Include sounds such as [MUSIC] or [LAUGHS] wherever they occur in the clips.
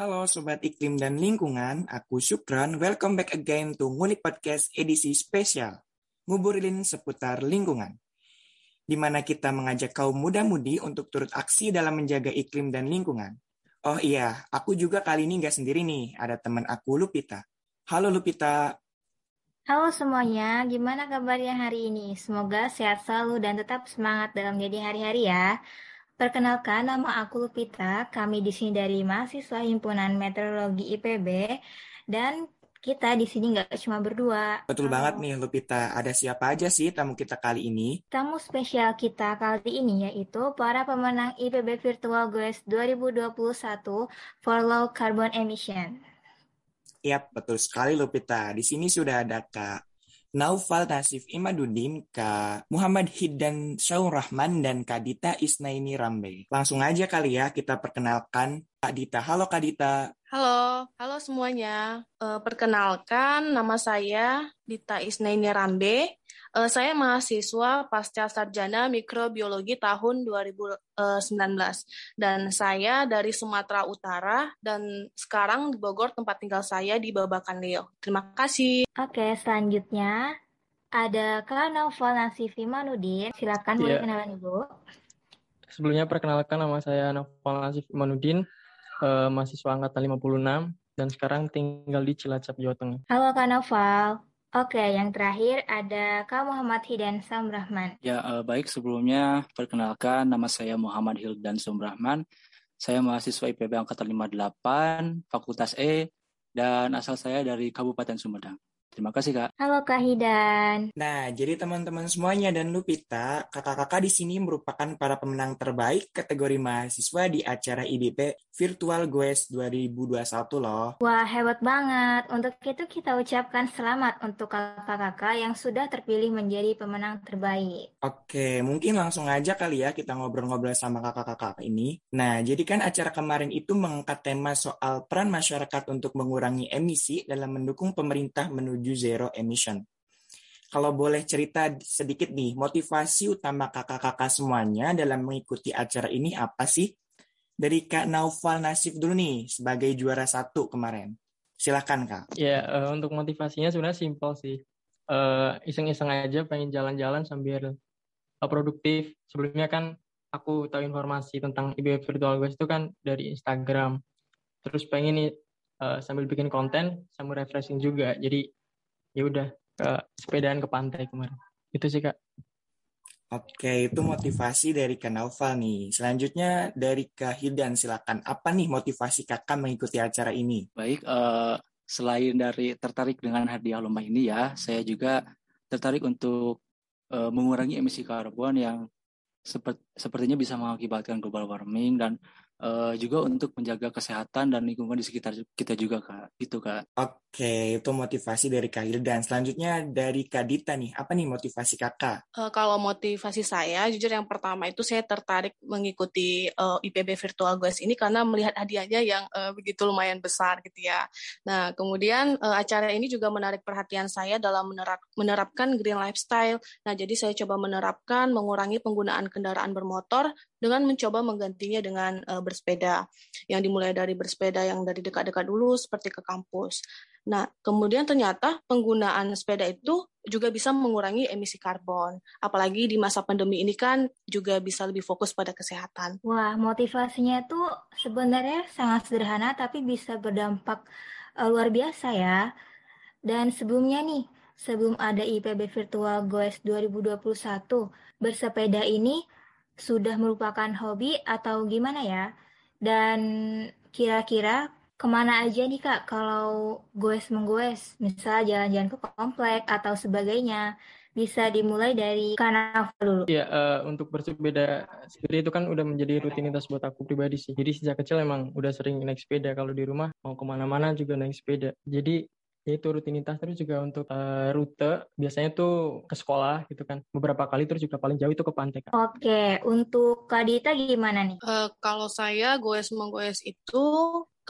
Halo Sobat Iklim dan Lingkungan, aku Syukran. Welcome back again to Ngulik Podcast edisi spesial. Nguburilin seputar lingkungan. Di mana kita mengajak kaum muda-mudi untuk turut aksi dalam menjaga iklim dan lingkungan. Oh iya, aku juga kali ini nggak sendiri nih, ada teman aku Lupita. Halo Lupita. Halo semuanya, gimana kabarnya hari ini? Semoga sehat selalu dan tetap semangat dalam jadi hari-hari ya. Perkenalkan, nama aku Lupita. Kami di sini dari mahasiswa Himpunan Meteorologi IPB dan kita di sini nggak cuma berdua. Betul Halo. banget nih Lupita. Ada siapa aja sih tamu kita kali ini? Tamu spesial kita kali ini yaitu para pemenang IPB Virtual Goes 2021 for Low Carbon Emission. Yap, betul sekali Lupita. Di sini sudah ada Kak Naufal Nasif Imaduddin, Kak Muhammad Hidan Syaur Rahman, dan Kak Dita Isnaini Rambe. Langsung aja kali ya kita perkenalkan Kak Dita. Halo Kak Dita. Halo, halo semuanya. Uh, perkenalkan, nama saya Dita Isnaini Rambe. Uh, saya mahasiswa pasca sarjana mikrobiologi tahun 2019 dan saya dari Sumatera Utara dan sekarang di Bogor tempat tinggal saya di Babakan Leo. Terima kasih. Oke, selanjutnya ada Kak Novel Nasifi Manudin. Silakan boleh yeah. kenalan Ibu. Sebelumnya perkenalkan nama saya Novel Nasif Manudin, uh, mahasiswa angkatan 56 dan sekarang tinggal di Cilacap, Jawa Tengah. Halo Kak Novel. Oke, yang terakhir ada Kak Muhammad Hidan Samrahman. Ya, uh, baik sebelumnya perkenalkan nama saya Muhammad Hildan Samrahman. Saya mahasiswa IPB Angkatan 58, Fakultas E, dan asal saya dari Kabupaten Sumedang. Terima kasih, Kak. Halo, Kak Hidan. Nah, jadi teman-teman semuanya dan Lupita, kakak-kakak di sini merupakan para pemenang terbaik kategori mahasiswa di acara IDP Virtual Goes 2021 loh. Wah, hebat banget. Untuk itu kita ucapkan selamat untuk kakak-kakak yang sudah terpilih menjadi pemenang terbaik. Oke, mungkin langsung aja kali ya kita ngobrol-ngobrol sama kakak-kakak ini. Nah, jadi kan acara kemarin itu mengangkat tema soal peran masyarakat untuk mengurangi emisi dalam mendukung pemerintah menuju menuju zero emission. Kalau boleh cerita sedikit nih, motivasi utama kakak-kakak semuanya dalam mengikuti acara ini apa sih? Dari Kak Naufal Nasif dulu nih, sebagai juara satu kemarin. Silahkan Kak. Ya, uh, untuk motivasinya sebenarnya simpel sih. Uh, iseng-iseng aja pengen jalan-jalan sambil uh, produktif. Sebelumnya kan aku tahu informasi tentang IB Virtual Guys itu kan dari Instagram. Terus pengen nih uh, sambil bikin konten, sambil refreshing juga. Jadi ya udah ke sepedaan ke pantai kemarin itu sih kak Oke, itu motivasi dari Kak Naufal nih. Selanjutnya dari Kak Hidan, silakan. Apa nih motivasi kakak mengikuti acara ini? Baik, uh, selain dari tertarik dengan hadiah lomba ini ya, saya juga tertarik untuk uh, mengurangi emisi karbon yang sepert sepertinya bisa mengakibatkan global warming dan uh, juga untuk menjaga kesehatan dan lingkungan di sekitar kita juga kak. Itu kak. Oke itu motivasi dari kak dan selanjutnya dari kak Dita nih. Apa nih motivasi kakak? Uh, kalau motivasi saya jujur yang pertama itu saya tertarik mengikuti uh, eh, IPB Virtual Guys ini karena melihat hadiahnya yang uh, begitu lumayan besar gitu ya. Nah kemudian uh, acara ini juga menarik perhatian saya dalam menerap menerapkan green lifestyle. Nah jadi saya coba menerapkan mengurangi penggunaan kendaraan bermotor dengan mencoba menggantinya dengan uh, bersepeda. Yang dimulai dari bersepeda yang dari dekat-dekat dulu seperti ke kampus. Nah, kemudian ternyata penggunaan sepeda itu juga bisa mengurangi emisi karbon. Apalagi di masa pandemi ini kan juga bisa lebih fokus pada kesehatan. Wah, motivasinya itu sebenarnya sangat sederhana tapi bisa berdampak uh, luar biasa ya. Dan sebelumnya nih, sebelum ada IPB Virtual Goes 2021, bersepeda ini sudah merupakan hobi atau gimana ya? Dan kira-kira ke mana aja nih kak kalau goes menggoes? Misal jalan-jalan ke komplek atau sebagainya. Bisa dimulai dari kanal dulu. Iya, uh, untuk bersepeda sendiri itu kan udah menjadi rutinitas buat aku pribadi sih. Jadi sejak kecil emang udah sering naik sepeda. Kalau di rumah mau ke mana-mana juga naik sepeda. Jadi itu rutinitas terus juga untuk uh, rute biasanya tuh ke sekolah gitu kan beberapa kali terus juga paling jauh itu ke pantai kan. Oke, untuk Kadita gimana nih? Uh, kalau saya goes menggoes itu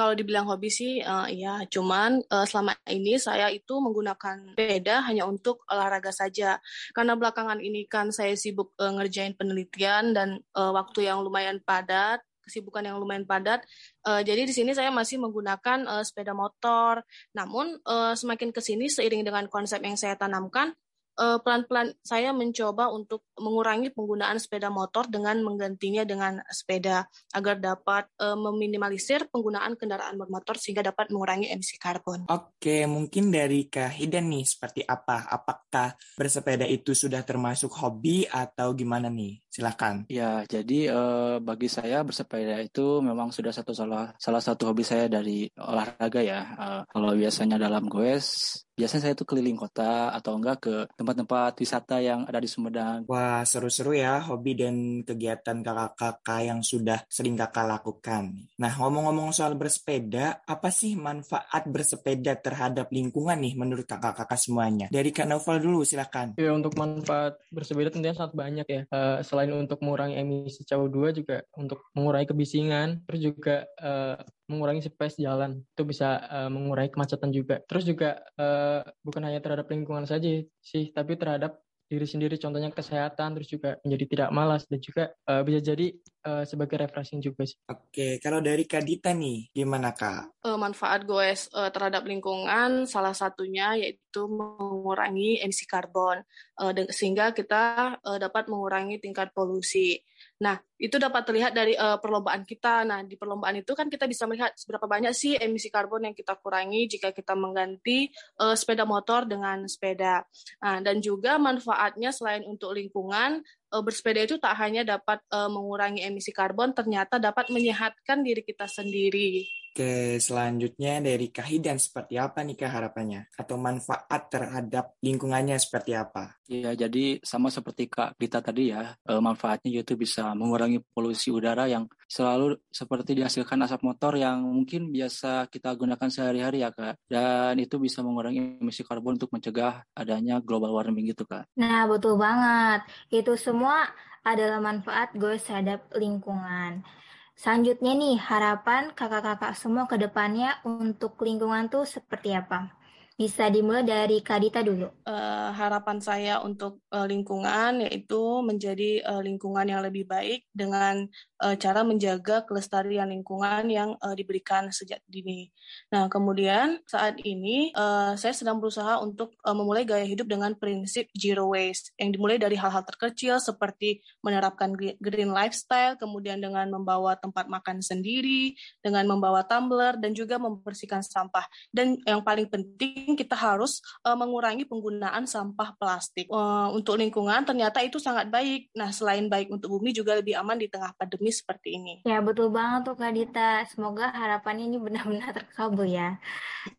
kalau dibilang hobi sih uh, ya cuman uh, selama ini saya itu menggunakan sepeda hanya untuk olahraga saja karena belakangan ini kan saya sibuk uh, ngerjain penelitian dan uh, waktu yang lumayan padat kesibukan yang lumayan padat. Uh, jadi di sini saya masih menggunakan uh, sepeda motor. Namun uh, semakin ke sini seiring dengan konsep yang saya tanamkan, pelan-pelan saya mencoba untuk mengurangi penggunaan sepeda motor dengan menggantinya dengan sepeda agar dapat uh, meminimalisir penggunaan kendaraan bermotor sehingga dapat mengurangi emisi karbon. Oke, mungkin dari Kak Hidan nih seperti apa? Apakah bersepeda itu sudah termasuk hobi atau gimana nih? Silakan. Ya, jadi uh, bagi saya bersepeda itu memang sudah satu salah salah satu hobi saya dari olahraga ya. Uh, kalau biasanya dalam goes biasanya saya tuh keliling kota atau enggak ke tempat-tempat wisata yang ada di Sumedang. Wah, seru-seru ya hobi dan kegiatan kakak-kakak yang sudah sering kakak lakukan. Nah, ngomong-ngomong soal bersepeda, apa sih manfaat bersepeda terhadap lingkungan nih menurut kakak-kakak semuanya? Dari Kak Novel dulu, silakan. Ya, untuk manfaat bersepeda tentunya sangat banyak ya. Uh, selain untuk mengurangi emisi CO2 juga untuk mengurangi kebisingan, terus juga uh, mengurangi space jalan itu bisa uh, mengurangi kemacetan juga terus juga uh, bukan hanya terhadap lingkungan saja sih tapi terhadap diri sendiri contohnya kesehatan terus juga menjadi tidak malas dan juga uh, bisa jadi uh, sebagai refreshing juga sih. Oke, kalau dari Kadita nih gimana Kak? Uh, manfaat goes uh, terhadap lingkungan salah satunya yaitu mengurangi emisi karbon uh, sehingga kita uh, dapat mengurangi tingkat polusi. Nah, itu dapat terlihat dari uh, perlombaan kita. Nah, di perlombaan itu kan kita bisa melihat seberapa banyak sih emisi karbon yang kita kurangi jika kita mengganti uh, sepeda motor dengan sepeda. Nah, dan juga manfaatnya selain untuk lingkungan, uh, bersepeda itu tak hanya dapat uh, mengurangi emisi karbon, ternyata dapat menyehatkan diri kita sendiri. Oke, selanjutnya dari Kahidan seperti apa nih Kak harapannya? Atau manfaat terhadap lingkungannya seperti apa? Ya, jadi sama seperti Kak Gita tadi ya, eh, manfaatnya yaitu bisa mengurangi polusi udara yang selalu seperti dihasilkan asap motor yang mungkin biasa kita gunakan sehari-hari ya Kak. Dan itu bisa mengurangi emisi karbon untuk mencegah adanya global warming gitu Kak. Nah, betul banget. Itu semua adalah manfaat gue terhadap lingkungan. Selanjutnya nih, harapan kakak-kakak semua ke depannya untuk lingkungan tuh seperti apa? Bisa dimulai dari Kadita dulu. Uh, harapan saya untuk uh, lingkungan yaitu menjadi uh, lingkungan yang lebih baik dengan uh, cara menjaga kelestarian lingkungan yang uh, diberikan sejak dini. Nah, kemudian saat ini uh, saya sedang berusaha untuk uh, memulai gaya hidup dengan prinsip zero waste yang dimulai dari hal-hal terkecil seperti menerapkan green lifestyle, kemudian dengan membawa tempat makan sendiri, dengan membawa tumbler dan juga membersihkan sampah. Dan yang paling penting kita harus uh, mengurangi penggunaan sampah plastik. Uh, untuk lingkungan ternyata itu sangat baik. Nah, selain baik untuk bumi juga lebih aman di tengah pandemi seperti ini. Ya, betul banget tuh Kak Dita. Semoga harapannya ini benar-benar [LAUGHS] terkabul ya.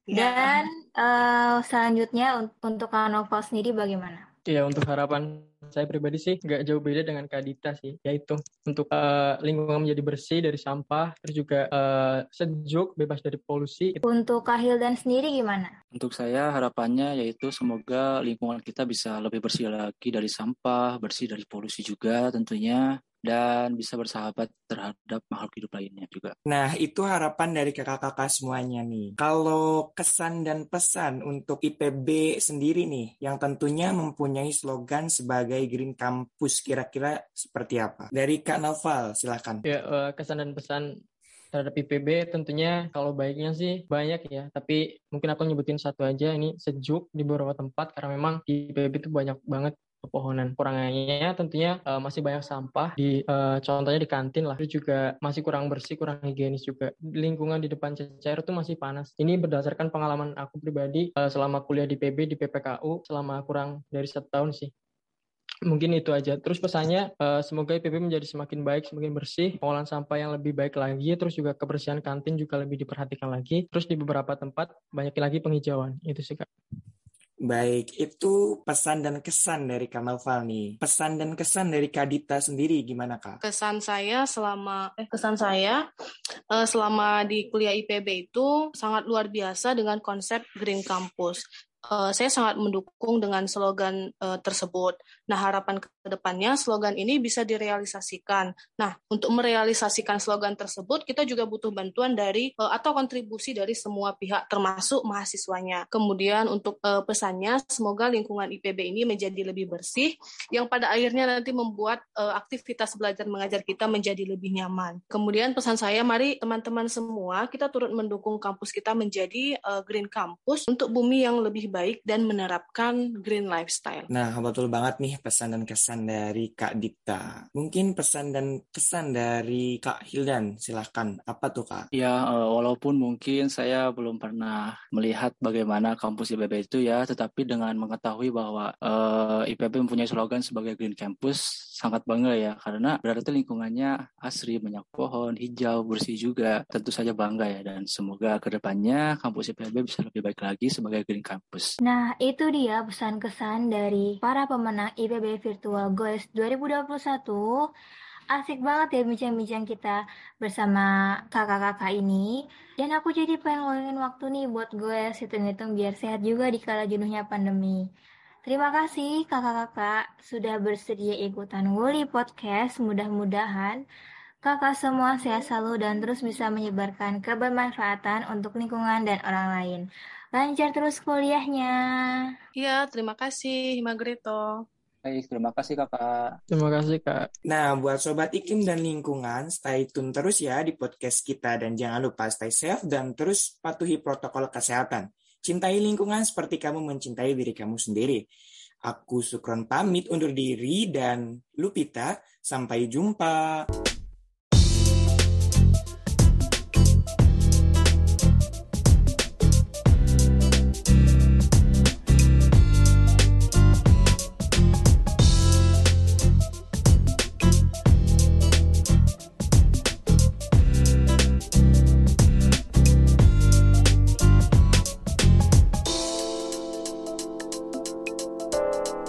ya. Dan uh, selanjutnya untuk Kak Novel sendiri bagaimana? Ya, untuk harapan saya pribadi sih nggak jauh beda dengan Kadita sih, yaitu untuk uh, lingkungan menjadi bersih dari sampah, terus juga uh, sejuk, bebas dari polusi. Untuk Kahil dan sendiri gimana? Untuk saya harapannya yaitu semoga lingkungan kita bisa lebih bersih lagi dari sampah, bersih dari polusi juga tentunya, dan bisa bersahabat terhadap makhluk hidup lainnya juga. Nah, itu harapan dari kakak-kakak semuanya nih. Kalau kesan dan pesan untuk IPB sendiri nih, yang tentunya mempunyai slogan sebagai Green Campus, kira-kira seperti apa? Dari Kak Noval, silakan. Ya, eh, kesan dan pesan terhadap IPB tentunya kalau baiknya sih banyak ya tapi mungkin aku nyebutin satu aja ini sejuk di beberapa tempat karena memang di IPB itu banyak banget pepohonan. Kurangannya tentunya uh, masih banyak sampah di uh, contohnya di kantin lah. Itu juga masih kurang bersih, kurang higienis juga. Lingkungan di depan cecer itu masih panas. Ini berdasarkan pengalaman aku pribadi uh, selama kuliah di PB di PPKU selama kurang dari satu tahun sih mungkin itu aja. Terus pesannya semoga IPB menjadi semakin baik, semakin bersih, pengolahan sampah yang lebih baik lagi, terus juga kebersihan kantin juga lebih diperhatikan lagi. Terus di beberapa tempat banyak lagi penghijauan. Itu sih kak. Baik, itu pesan dan kesan dari Kamalval nih. Pesan dan kesan dari Kadita sendiri gimana Kak? Kesan saya selama eh kesan saya uh, selama di kuliah IPB itu sangat luar biasa dengan konsep Green Campus. Uh, saya sangat mendukung dengan slogan uh, tersebut. Nah, harapan ke depannya slogan ini bisa direalisasikan. Nah, untuk merealisasikan slogan tersebut, kita juga butuh bantuan dari uh, atau kontribusi dari semua pihak, termasuk mahasiswanya. Kemudian untuk uh, pesannya, semoga lingkungan IPB ini menjadi lebih bersih, yang pada akhirnya nanti membuat uh, aktivitas belajar mengajar kita menjadi lebih nyaman. Kemudian pesan saya, mari teman-teman semua kita turut mendukung kampus kita menjadi uh, green campus untuk bumi yang lebih baik dan menerapkan green lifestyle. Nah, betul banget nih pesan dan kesan dari Kak Dita. Mungkin pesan dan kesan dari Kak Hildan, silahkan. Apa tuh Kak? Ya, walaupun mungkin saya belum pernah melihat bagaimana kampus IPB itu ya, tetapi dengan mengetahui bahwa uh, eh, IPB mempunyai slogan sebagai green campus, sangat bangga ya, karena berarti lingkungannya asri, banyak pohon, hijau, bersih juga. Tentu saja bangga ya, dan semoga ke depannya kampus IPB bisa lebih baik lagi sebagai green campus. Nah, itu dia pesan-kesan dari para pemenang IPB Virtual Goes 2021. Asik banget ya bincang-bincang kita bersama kakak-kakak ini. Dan aku jadi pengen ngomongin waktu nih buat gue hitung-hitung biar sehat juga di kala jenuhnya pandemi. Terima kasih kakak-kakak sudah bersedia ikutan Wuli Podcast. Mudah-mudahan kakak semua sehat selalu dan terus bisa menyebarkan kebermanfaatan untuk lingkungan dan orang lain. Lancar terus kuliahnya. Iya, terima kasih Magreto. Baik, terima kasih kakak. Terima kasih kak. Nah, buat sobat iklim dan lingkungan, stay tune terus ya di podcast kita dan jangan lupa stay safe dan terus patuhi protokol kesehatan. Cintai lingkungan seperti kamu mencintai diri kamu sendiri. Aku Sukron pamit undur diri dan Lupita, sampai jumpa.